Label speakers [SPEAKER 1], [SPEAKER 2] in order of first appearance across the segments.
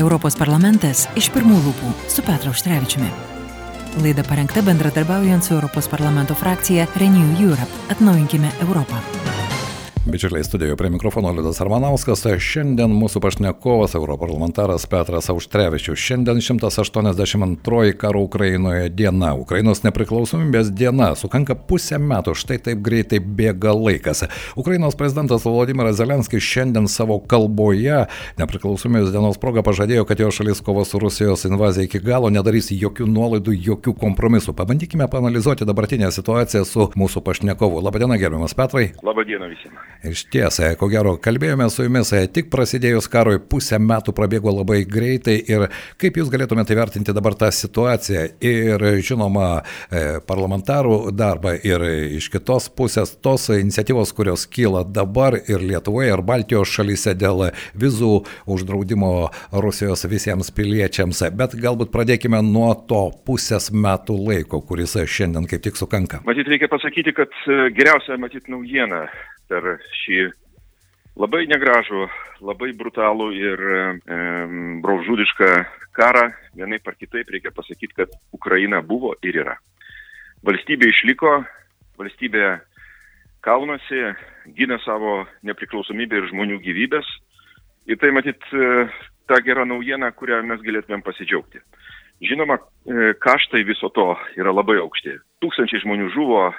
[SPEAKER 1] Europos parlamentas iš pirmų lūpų su Petru Užtrevičiumi. Laida parengta bendradarbiaujant su Europos parlamento frakcija Renew Europe. Atnaujinkime Europą.
[SPEAKER 2] Bičiuliai studijoje prie mikrofono Liudas Armanauskas, šiandien mūsų pašnekovas europarlamentaras Petras Auštrevičius. Šiandien 182 karo Ukrainoje diena, Ukrainos nepriklausomybės diena, sukanka pusę metų, štai taip greitai bėga laikas. Ukrainos prezidentas Volodymyras Zelenskis šiandien savo kalboje nepriklausomybės dienos proga pažadėjo, kad jo šalis kovo su Rusijos invazija iki galo nedarys jokių nuolaidų, jokių kompromisų. Pabandykime panalizuoti dabartinę situaciją su mūsų pašnekovu. Labadiena, gerbiamas Petrai.
[SPEAKER 3] Labadiena visiems.
[SPEAKER 2] Iš tiesą, ko gero, kalbėjome su jumis tik prasidėjus karui, pusę metų prabėgo labai greitai ir kaip jūs galėtumėte vertinti dabar tą situaciją ir, žinoma, e, parlamentarų darbą ir iš kitos pusės tos iniciatyvos, kurios kyla dabar ir Lietuvoje, ir Baltijos šalyse dėl vizų uždraudimo Rusijos visiems piliečiams. Bet galbūt pradėkime nuo to pusės metų laiko, kuris šiandien kaip tik sukanka.
[SPEAKER 3] Matyt, reikia pasakyti, kad e, geriausia, matyt, naujiena per šį labai negražų, labai brutalų ir e, braužudišką karą, vienaip ar kitaip reikia pasakyti, kad Ukraina buvo ir yra. Valstybė išliko, valstybė kaunasi, gina savo nepriklausomybę ir žmonių gyvybės. Ir tai matyt e, ta gera naujiena, kurią mes galėtumėm pasidžiaugti. Žinoma, e, kaštai viso to yra labai aukšti. Tūkstančiai žmonių žuvo,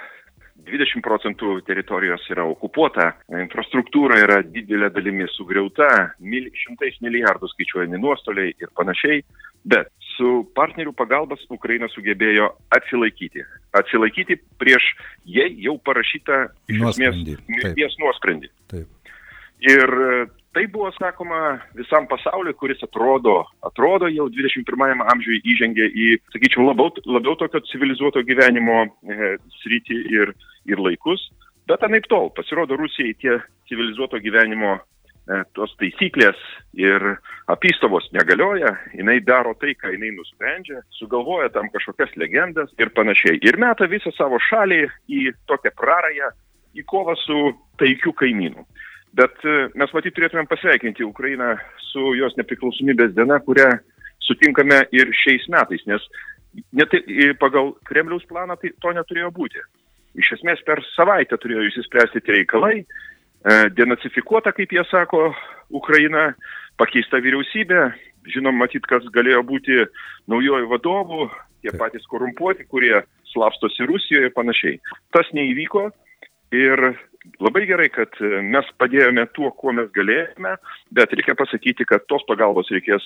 [SPEAKER 3] 20 procentų teritorijos yra okupuota, infrastruktūra yra didelė dalimi sugriauta, mil, šimtais milijardų skaičiuojami nuostoliai ir panašiai, bet su partnerių pagalbas Ukraina sugebėjo atsilaikyti. Atsilaikyti prieš jai jau parašytą iš esmės mirties nuosprendį. Taip. Ir Tai buvo sakoma visam pasauliu, kuris atrodo, atrodo jau 21 amžiui įžengė į, sakyčiau, labiau, labiau tokio civilizuoto gyvenimo e, sritį ir, ir laikus. Bet anaip tol, pasirodo, Rusijai tie civilizuoto gyvenimo e, tos taisyklės ir apystovos negalioja, jinai daro tai, ką jinai nusprendžia, sugalvoja tam kažkokias legendas ir panašiai. Ir meta visą savo šalį į tokią prarąją, į kovą su taikiu kaimynu. Bet e, mes matyt turėtumėm pasveikinti Ukrainą su jos nepriklausomybės diena, kurią sutinkame ir šiais metais, nes net pagal Kremliaus planą tai to neturėjo būti. Iš esmės per savaitę turėjo įsispręsti tie reikalai, e, denacifikuota, kaip jie sako, Ukraina, pakeista vyriausybė, žinom, matyt, kas galėjo būti naujojų vadovų, tie patys korumpuoti, kurie slapstosi Rusijoje ir panašiai. Tas neįvyko ir labai gerai, kad e, mes padėjome tuo, kuo mes galėjome, bet reikia pasakyti, kad tos pagalbos reikės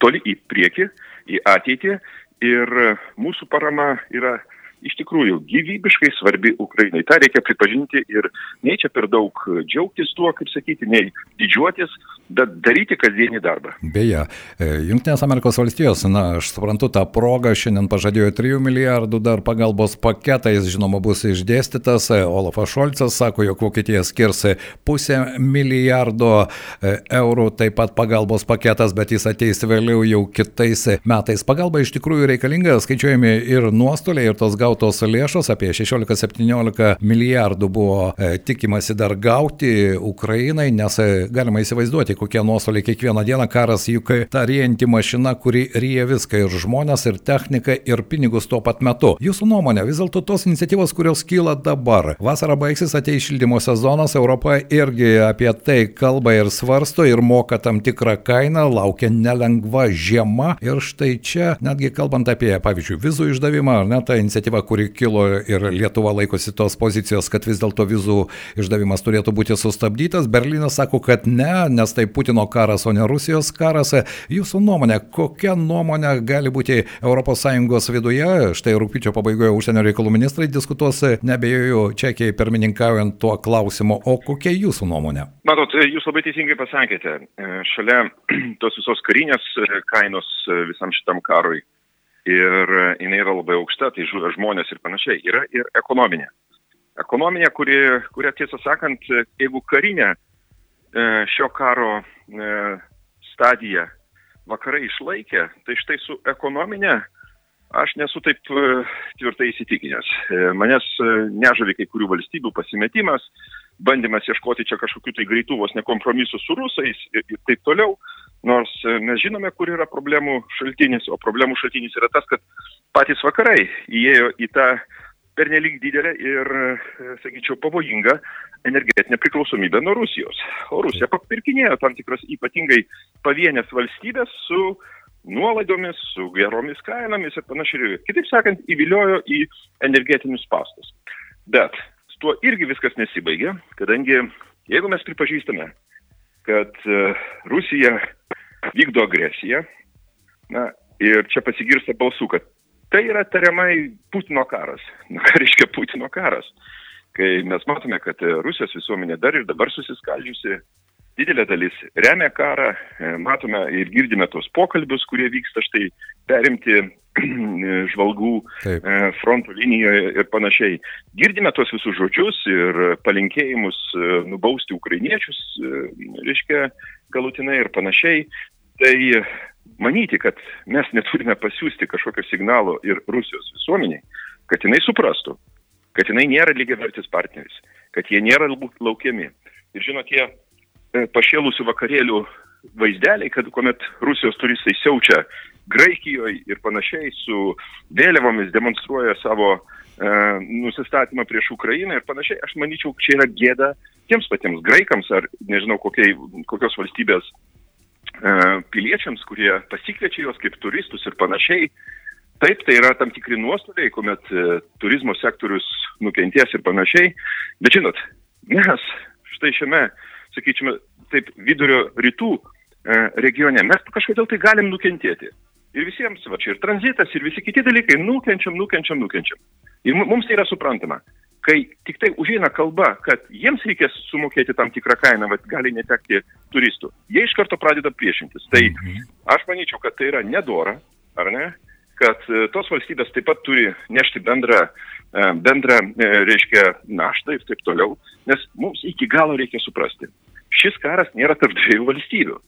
[SPEAKER 3] toli į priekį, į ateitį ir mūsų parama yra iš tikrųjų gyvybiškai svarbi Ukrainai. Ta reikia pripažinti ir nei čia per daug džiaugtis tuo, kaip sakyti, nei didžiuotis, bet daryti kasdienį darbą.
[SPEAKER 2] Beje, e, Junktinės Amerikos valstijos, na, aš suprantu tą progą, šiandien pažadėjo 3 milijardų dar pagalbos paketą, jis žinoma bus išdėstytas, e, Olafas Šolcas sako, jog Vokietija skirs pusę milijardo e, eurų, taip pat pagalbos paketas, bet jis ateis vėliau jau kitais metais. Pagalba iš tikrųjų reikalinga, skaičiuojami ir nuostoliai, ir tos gautos lėšos, apie 16-17 milijardų buvo tikimasi dar gauti Ukrainai, nes galima įsivaizduoti, kokie nuostoliai kiekvieną dieną karas juk ta riejanti mašina, kuri ryja viską ir žmonės, ir techniką, ir pinigus tuo pat metu. Jūsų nuomonė, vis dėlto tos iniciatyvos, kurios kyla dabar, vasara baigsis, ateis šildymo sezonas, Europa irgi apie tai kalba ir svarsto ir moka tam tikrą kainą, laukia nelengva žiema ir štai čia, netgi kalbant apie, pavyzdžiui, vizų išdavimą, ar ne, ta iniciatyva, kuri kilo ir Lietuva laikosi tos pozicijos, kad vis dėlto vizų išdavimas turėtų būti sustabdytas. Berlynas sako, kad ne, nes tai Putino karas, o ne Rusijos karas. Jūsų nuomonė, kokia nuomonė gali būti ES viduje? Štai rūpiučio pabaigoje užsienio reikalų ministrai diskutuos, nebejoju, Čekijai pirmininkaujant tuo klausimu. O kokia jūsų nuomonė?
[SPEAKER 3] Matot, jūs labai teisingai pasakėte, šalia tos visos karinės kainos visam šitam karui ir jinai yra labai aukšta, tai žuvę žmonės ir panašiai, yra ir ekonominė. Ekonominė, kuri, kuria tiesą sakant, jeigu karinė e, šio karo e, stadija vakarai išlaikė, tai štai su ekonominė aš nesu taip e, tvirtai įsitikinęs. Manęs nežavi kai kurių valstybių pasimetimas, bandymas ieškoti čia kažkokių tai greitų vos nekompromisų su rusais ir, ir taip toliau. Nors e, mes žinome, kur yra problemų šaltinis, o problemų šaltinis yra tas, kad patys vakarai įėjo į tą pernelyg didelę ir, e, sakyčiau, pavojingą energetinę priklausomybę nuo Rusijos. O Rusija papirkinėjo tam tikras ypatingai pavienės valstybės su nuolaidomis, su geromis kainomis ir panašiai. Kitaip sakant, įviliojo į energetinius pastus. Bet tuo irgi viskas nesibaigė, kadangi jeigu mes pripažįstame, kad e, Rusija vykdo agresiją, na ir čia pasigirsta balsų, kad tai yra tariamai Putino karas. Na ką reiškia Putino karas? Kai mes matome, kad Rusijos visuomenė dar ir dabar susiskaldžiusi, didelė dalis remia karą, e, matome ir girdime tos pokalbius, kurie vyksta štai perimti žvalgų Taip. E, fronto linijoje ir panašiai. Girdime tos visus žodžius ir palinkėjimus e, nubausti ukrainiečius, reiškia, galutinai ir panašiai. Tai manyti, kad mes neturime pasiūsti kažkokio signalo ir Rusijos visuomeniai, kad jinai suprastų, kad jinai nėra lygiavertis partneris, kad jie nėra laukiami. Ir žinot, tie E, pašėlusių vakarėlių vaizdeliai, kad kuomet Rusijos turistai siaučia Graikijoje ir panašiai su vėliavomis demonstruoja savo e, nusistatymą prieš Ukrainą ir panašiai, aš manyčiau, čia yra gėda tiems patiems graikams ar nežinau kokiai, kokios valstybės piliečiams, kurie pasikviečia juos kaip turistus ir panašiai. Taip, tai yra tam tikri nuostoliai, kuomet e, turizmo sektorius nukentės ir panašiai. Bet žinot, mes štai šiame sakyčiame, taip vidurio rytų e, regione, mes kažkodėl tai galim nukentėti. Ir visiems, va čia ir tranzitas, ir visi kiti dalykai, nukenčiam, nukenčiam, nukenčiam. Ir mums tai yra suprantama. Kai tik tai užeina kalba, kad jiems reikės sumokėti tam tikrą kainą, va, gali netekti turistų, jie iš karto pradeda priešintis. Tai mhm. aš manyčiau, kad tai yra nedora, ar ne? kad e, tos valstybės taip pat turi nešti bendrą, e, bendrą e, reiškia, naštą ir taip toliau, nes mums iki galo reikia suprasti. Šis karas nėra tarp dviejų valstybių.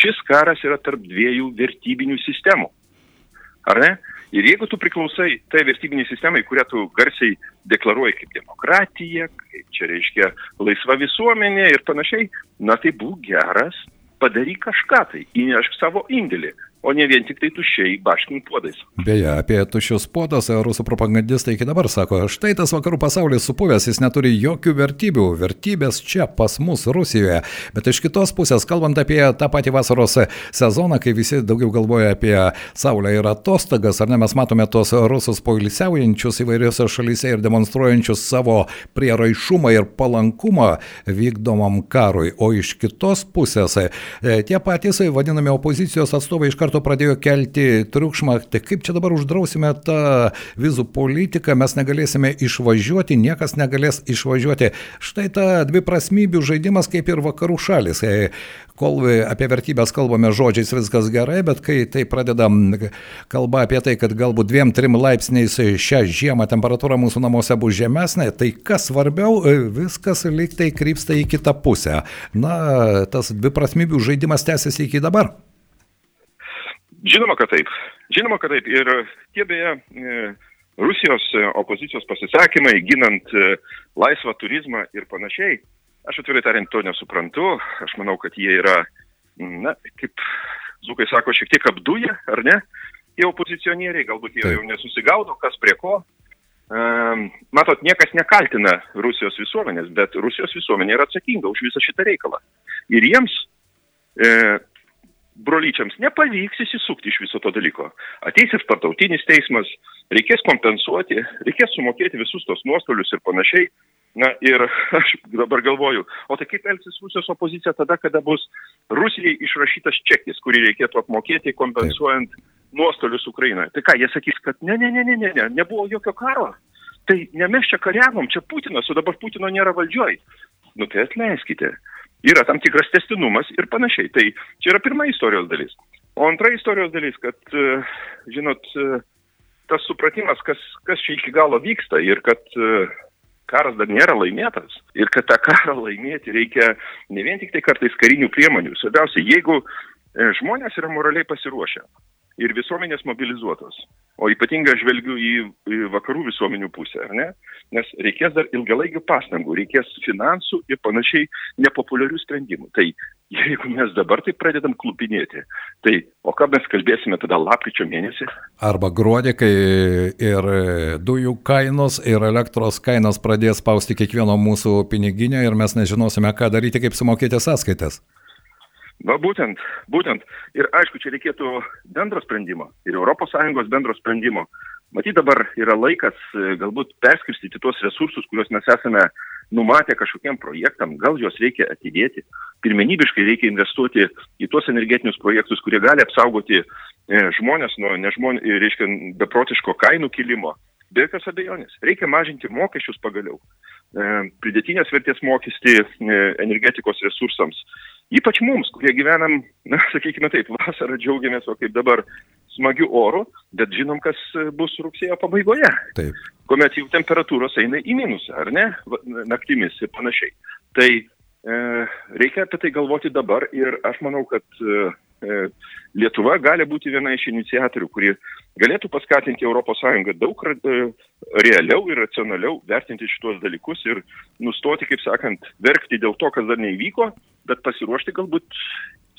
[SPEAKER 3] Šis karas yra tarp dviejų vertybinių sistemų. Ar ne? Ir jeigu tu priklausai tai vertybiniai sistemai, kurią tu garsiai deklaruoji kaip demokratija, kaip čia reiškia laisva visuomenė ir panašiai, na tai būk geras, padaryk kažką tai, įnešk savo indėlį o ne vien tik tai tuščiai baškint puodais.
[SPEAKER 2] Beje, apie tuščius puodas rusų propagandistai iki dabar sako, štai tas vakarų pasaulis supuvęs, jis neturi jokių vertybių, vertybės čia pas mus Rusijoje. Bet iš kitos pusės, kalbant apie tą patį vasaros sezoną, kai visi daugiau galvoja apie Saulę ir atostogas, ar ne mes matome tos rusus poilsiaujančius įvairiose šalyse ir demonstruojančius savo prieraišumą ir palankumą vykdomam karui. O iš kitos pusės, e, tie patys vadinami opozicijos atstovai iš karto karto pradėjo kelti triukšmą, tai kaip čia dabar uždrausime tą vizų politiką, mes negalėsime išvažiuoti, niekas negalės išvažiuoti. Štai ta dviprasmybių žaidimas kaip ir vakarų šalis. Kol apie vertybės kalbame žodžiais viskas gerai, bet kai tai pradedam kalba apie tai, kad galbūt dviem, trim laipsniais šią žiemą temperatūra mūsų namuose bus žemesnė, tai kas svarbiau, viskas lyg tai krypsta į kitą pusę. Na, tas dviprasmybių žaidimas tęsiasi iki dabar.
[SPEAKER 3] Žinoma, kad taip. Žinoma, kad taip. Ir tie beje, e, Rusijos opozicijos pasisakymai, ginant e, laisvą turizmą ir panašiai, aš atvirai tariant to nesuprantu. Aš manau, kad jie yra, na, kaip Zukai sako, šiek tiek apduje, ar ne? Tie opozicionieriai, galbūt jie jau nesusigaudo, kas prie ko. Matot, niekas nekaltina Rusijos visuomenės, bet Rusijos visuomenė yra atsakinga už visą šitą reikalą. Ir jiems e, brolyčiams nepavyks įsisukti iš viso to dalyko. Ateis ir tarptautinis teismas, reikės kompensuoti, reikės sumokėti visus tos nuostolius ir panašiai. Na ir aš dabar galvoju, o tai kaip elgsis Rusijos opozicija tada, kada bus Rusijai išrašytas čekis, kurį reikėtų apmokėti kompensuojant Taip. nuostolius Ukrainoje. Tai ką, jie sakys, kad ne, ne, ne, ne, ne, ne, nebuvo jokio karo. Tai ne mes čia kariavom, čia Putinas, o dabar Putino nėra valdžioj. Nu tai atleiskite yra tam tikras testinumas ir panašiai. Tai čia yra pirma istorijos dalis. O antra istorijos dalis, kad, e, žinot, e, tas supratimas, kas, kas čia iki galo vyksta ir kad e, karas dar nėra laimėtas ir kad tą karą laimėti reikia ne vien tik tai kartais karinių priemonių. Svarbiausia, jeigu žmonės yra moraliai pasiruošę, ir visuomenės mobilizuotos. O ypatingai žvelgiu į, į vakarų visuomenių pusę, ar ne? Nes reikės dar ilgalaikių pastangų, reikės finansų ir panašiai nepopuliarių sprendimų. Tai jeigu mes dabar taip pradedam klupinėti, tai o ką mes kalbėsime tada lapkričio mėnesį?
[SPEAKER 2] Arba gruodį, kai ir dujų kainos, ir elektros kainos pradės spausti kiekvieno mūsų piniginę ir mes nežinosime, ką daryti, kaip sumokėti sąskaitas.
[SPEAKER 3] Va būtent, būtent. Ir aišku, čia reikėtų bendro sprendimo ir ES bendro sprendimo. Matyt, dabar yra laikas e, galbūt perskirstyti tuos resursus, kuriuos mes esame numatę kažkokiem projektam, gal juos reikia atidėti. Pirmenybiškai reikia investuoti į tuos energetinius projektus, kurie gali apsaugoti e, žmonės nuo nežmon, reiškia, beprotiško kainų kilimo. Be jokios abejonės. Reikia mažinti mokesčius pagaliau. E, pridėtinės vertės mokestį energetikos resursams Ypač mums, kurie gyvenam, na, sakykime taip, vasarą džiaugiamės, o kaip dabar smagių orų, bet žinom, kas bus rugsėjo pabaigoje.
[SPEAKER 2] Taip.
[SPEAKER 3] Kuomet jau temperatūros eina į minusą, ar ne, naktimis ir panašiai. Tai e, reikia apie tai galvoti dabar ir aš manau, kad e Lietuva gali būti viena iš iniciatorių, kuri galėtų paskatinti ES daug e, realiau ir racionaliau vertinti šitos dalykus ir nustoti, kaip sakant, verkti dėl to, kas dar neįvyko, bet pasiruošti galbūt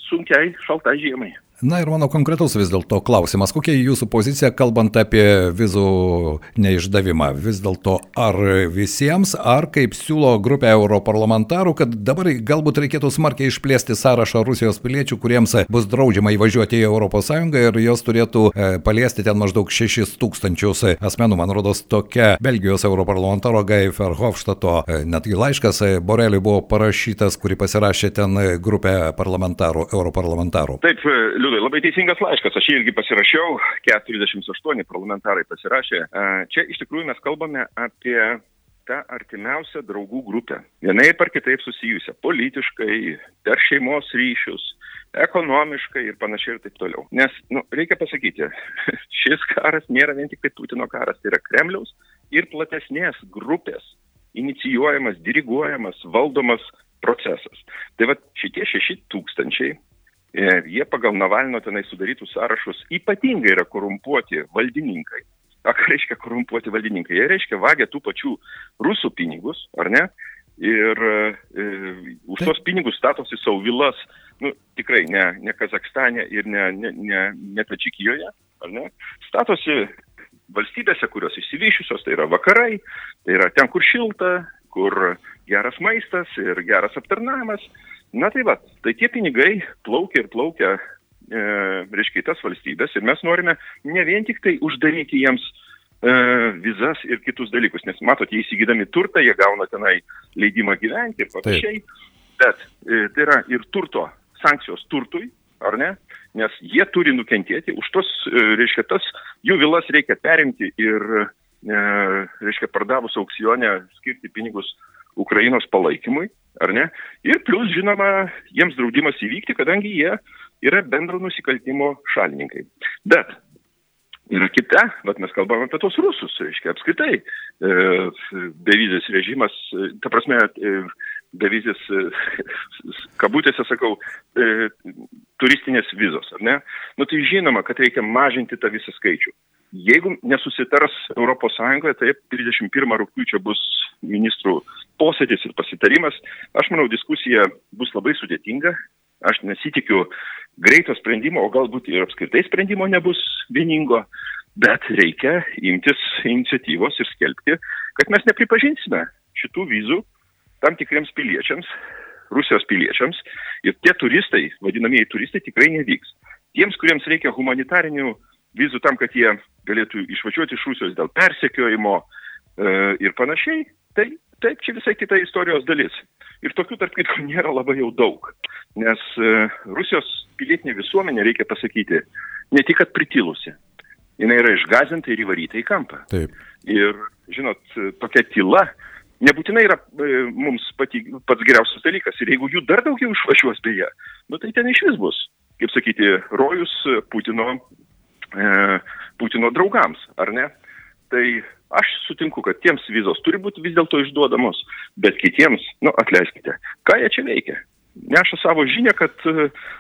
[SPEAKER 3] sunkiai šaltai žiemai.
[SPEAKER 2] Na ir mano konkretus vis dėlto klausimas, kokia jūsų pozicija kalbant apie vizų neišdavimą? Vis dėlto ar visiems, ar kaip siūlo grupė europarlamentarų, kad dabar galbūt reikėtų smarkiai išplėsti sąrašą Rusijos piliečių, kuriems bus draudžiama įvažiuoti į ES ir jos turėtų e, paliesti ten maždaug 6 tūkstančius asmenų. Man rodos, tokia Belgijos europarlamentaro Gai Verhofštato e, netgi laiškas e, Boreliui buvo parašytas, kurį pasirašė ten grupė parlamentarų, europarlamentarų.
[SPEAKER 3] Taip, Liudai, labai teisingas laiškas, aš jį irgi pasirašiau, 48 parlamentarai pasirašė. Čia iš tikrųjų mes kalbame apie tą artimiausią draugų grupę. Vienaip ar kitaip susijusią politiškai, per šeimos ryšius, ekonomiškai ir panašiai ir taip toliau. Nes, nu, reikia pasakyti, šis karas nėra vien tik tai Putino karas, tai yra Kremliaus ir platesnės grupės inicijuojamas, diriguojamas, valdomas procesas. Tai va šitie šeši tūkstančiai E, jie pagal Navalno tenai sudarytus sąrašus ypatingai yra korumpuoti valdininkai. O ką reiškia korumpuoti valdininkai? Jie reiškia vagia tų pačių rusų pinigus, ar ne? Ir e, už tos pinigus statosi savo vilas, nu, tikrai ne, ne Kazakstane ir ne, ne, ne, ne Tadžikijoje, ar ne? Statosi valstybėse, kurios išsivyšiusios, tai yra vakarai, tai yra ten, kur šilta, kur geras maistas ir geras aptarnavimas. Na tai va, tai tie pinigai plaukia ir plaukia, e, reiškia, tas valstybės ir mes norime ne vien tik tai uždaryti jiems e, vizas ir kitus dalykus, nes matote, įsigydami turtą, jie gauna tenai leidimą gyventi ir panašiai, bet e, tai yra ir turto sankcijos turtui, ar ne? Nes jie turi nukentėti, už tos, e, reiškia, tas jų vilas reikia perimti ir, e, reiškia, pardavus aukcionę skirti pinigus Ukrainos palaikymui ar ne? Ir plus, žinoma, jiems draudimas įvykti, kadangi jie yra bendro nusikaltimo šalininkai. Bet yra kita, bet mes kalbame apie tos rusus, reiškia, apskritai e, bevizės režimas, e, ta prasme, e, bevizės, e, kabutėse sakau, e, turistinės vizos, ar ne? Nu tai žinoma, kad reikia mažinti tą visą skaičių. Jeigu nesusitars ES, taip, 31 rūpiučio bus ministrų posėdis ir pasitarimas. Aš manau, diskusija bus labai sudėtinga. Aš nesitikiu greito sprendimo, o galbūt ir apskritai sprendimo nebus vieningo, bet reikia imtis iniciatyvos ir skelbti, kad mes nepripažinsime šitų vizų tam tikriems piliečiams, Rusijos piliečiams ir tie turistai, vadinamieji turistai, tikrai nevyks. Tiems, kuriems reikia humanitarinių vizų tam, kad jie galėtų išvažiuoti iš Rusijos dėl persekiojimo e, ir panašiai, tai taip, čia visai kita istorijos dalis. Ir tokių, tarp kitko, nėra labai jau daug. Nes e, Rusijos pilietinė visuomenė, reikia pasakyti, ne tik, kad pritilusi, jinai yra išgazinta ir įvaryta į kampą.
[SPEAKER 2] Taip.
[SPEAKER 3] Ir, žinot, tokia tyla nebūtinai yra e, mums pati, pats geriausias dalykas. Ir jeigu jų dar daugiau išvažiuos beje, nu tai ten iš vis bus, kaip sakyti, rojus Putino e, Putino draugams, ar ne? Tai aš sutinku, kad tiems vizos turi būti vis dėlto išduodamos, bet kitiems, nu, atleiskite, ką jie čia veikia? Neša savo žinę, kad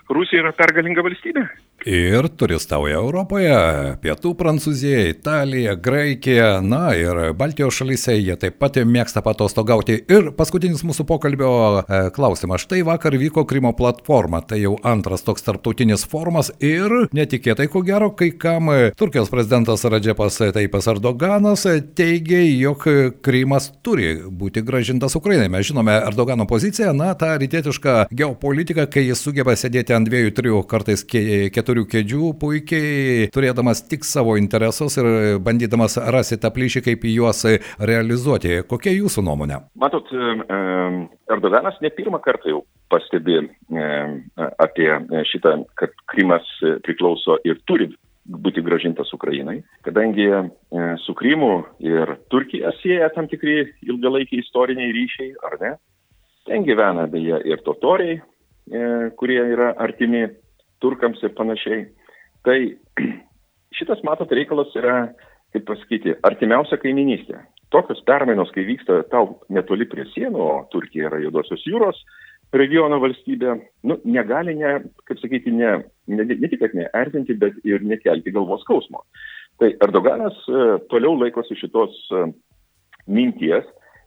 [SPEAKER 3] Rusija yra pergalinga valstybė
[SPEAKER 2] ir turistauja Europoje - Pietų Prancūzija, Italija, Graikija, na ir Baltijos šalyse jie taip pat mėgsta patostogauti. Ir paskutinis mūsų pokalbio e, klausimas. Štai vakar vyko Krymo platforma, tai jau antras toks tarptautinis formas ir netikėtai ko gero, kai kam Turkijos prezidentas Radžepas Taipas Erdoganas teigia, jog Krymas turi būti gražintas Ukrainai. Mes žinome Erdogano poziciją, na, tą rytietišką geopolitiką, kai jis sugeba sėdėti ant dviejų, trijų, kartais keturių kėdžių, puikiai turėdamas tik savo interesus ir bandydamas rasti tą plyšį, kaip juos realizuoti. Kokia jūsų nuomonė?
[SPEAKER 3] Matot, Erdoganas ne pirmą kartą jau pastebi apie šitą, kad Krymas priklauso ir turi būti gražintas Ukrainai, kadangi su Krymu ir Turkija sieja tam tikri ilgalaikiai istoriniai ryšiai, ar ne? Ten gyvena beje ir totoriai, kurie yra artimi turkams ir panašiai. Tai šitas, matot, reikalas yra, kaip pasakyti, artimiausia kaiminystė. Tokios permainos, kai vyksta tau netoli prie sienų, o Turkija yra Jodosios jūros regiono valstybė, nu, negali, ne, kaip sakyti, ne, ne, ne tik, neerzinti, bet ir nekelti galvos skausmo. Tai Erdoganas e, toliau laikosi šitos e,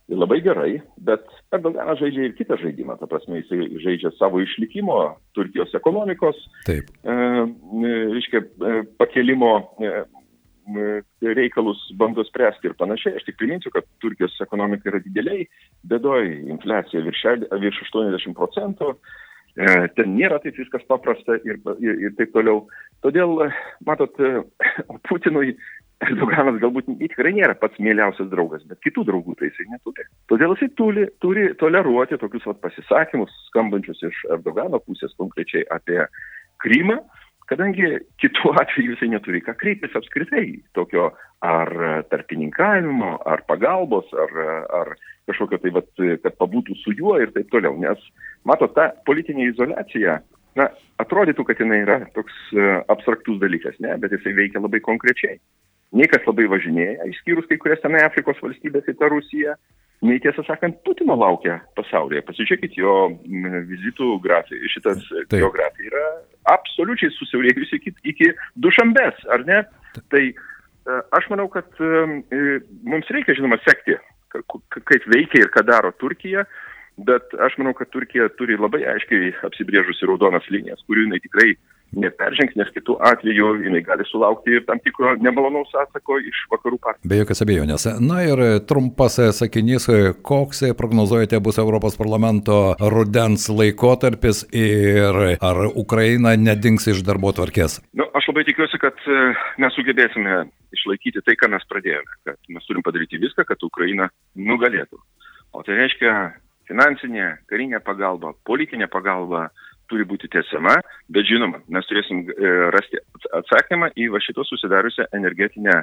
[SPEAKER 3] minties, labai gerai, bet Erdoganas žaidžia ir kitą žaidimą, ta prasme, jis žaidžia savo išlikimo, Turkijos ekonomikos,
[SPEAKER 2] Taip.
[SPEAKER 3] e, reiškia, e, pakelimo e, reikalus bando spręsti ir panašiai. Aš tik priminsiu, kad Turkijos ekonomika yra dideliai, bėdoj infliacija virš, virš 80 procentų, e, ten nėra taip viskas paprasta ir, ir, ir taip toliau. Todėl, matot, Putinui Erdoganas galbūt tikrai nėra pats mieliausias draugas, bet kitų draugų tai jisai neturi. Todėl jisai turi, turi toleruoti tokius vat, pasisakymus, skambančius iš Erdogano pusės konkrečiai apie Krymą, kadangi kitų atveju jisai neturi ką kreiptis apskritai tokio ar tarpininkavimo, ar pagalbos, ar, ar kažkokio tai, vat, kad pabūtų su juo ir taip toliau. Nes, matot, ta politinė izolacija na, atrodytų, kad jinai yra toks abstraktus dalykas, ne, bet jisai veikia labai konkrečiai nei kas labai važinėja, išskyrus kai kurias tenai Afrikos valstybės į tą Rusiją, nei tiesą sakant, Putino laukia pasaulyje. Pasižiūrėkit, jo vizitų grafija, šitas Taip. geografija yra absoliučiai susiaurėjusi iki, iki dušambės, ar ne? Tai e, aš manau, kad e, mums reikia, žinoma, sekti, kaip veikia ir ką daro Turkija, bet aš manau, kad Turkija turi labai aiškiai apsibrėžusi raudonas linijas, kurių jinai tikrai neperžengs, nes kitų atveju jinai gali sulaukti ir tam tikro nemalonaus atsako iš vakarų partijų.
[SPEAKER 2] Be jokios abejonės. Na ir trumpas sakinys, koks prognozuojate bus Europos parlamento rudens laikotarpis ir ar Ukraina nedings iš darbo tvarkės?
[SPEAKER 3] Nu, aš labai tikiuosi, kad e, mes sugebėsime išlaikyti tai, ką mes pradėjome, kad mes turim padaryti viską, kad Ukraina nugalėtų. O tai reiškia finansinė, karinė pagalba, politinė pagalba, turi būti tęsiama, bet žinoma, mes turėsim e, rasti atsakymą į va šito susidariusią energetinę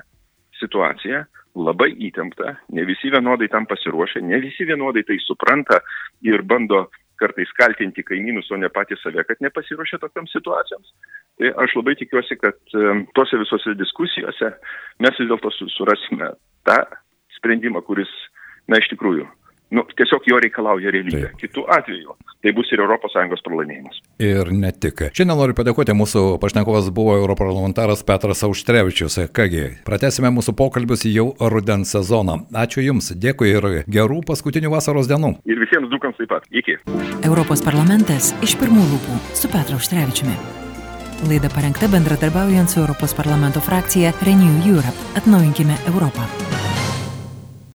[SPEAKER 3] situaciją, labai įtempta, ne visi vienodai tam pasiruošę, ne visi vienodai tai supranta ir bando kartais kaltinti kaimynus, o ne patys save, kad nepasiruošė tokiams situacijoms. Tai aš labai tikiuosi, kad e, tose visose diskusijose mes vis dėlto surasime tą sprendimą, kuris, na, iš tikrųjų nu, tiesiog jo reikalauja realybė. Taip. Kitu atveju tai bus ir ES pralaimėjimas.
[SPEAKER 2] Ir ne tik. Šiandien noriu padėkoti, mūsų pašnekovas buvo europarlamentaras Petras Auštrevičius. Kągi, pratesime mūsų pokalbius jau rudens sezoną. Ačiū Jums, dėkui ir gerų paskutinių vasaros dienų.
[SPEAKER 3] Ir visiems dukams taip pat. Iki.
[SPEAKER 1] Europos parlamentas iš pirmų lūpų su Petru Auštrevičiumi. Laida parengta bendradarbiaujant su Europos parlamento frakcija Renew Europe. Atnaujinkime Europą.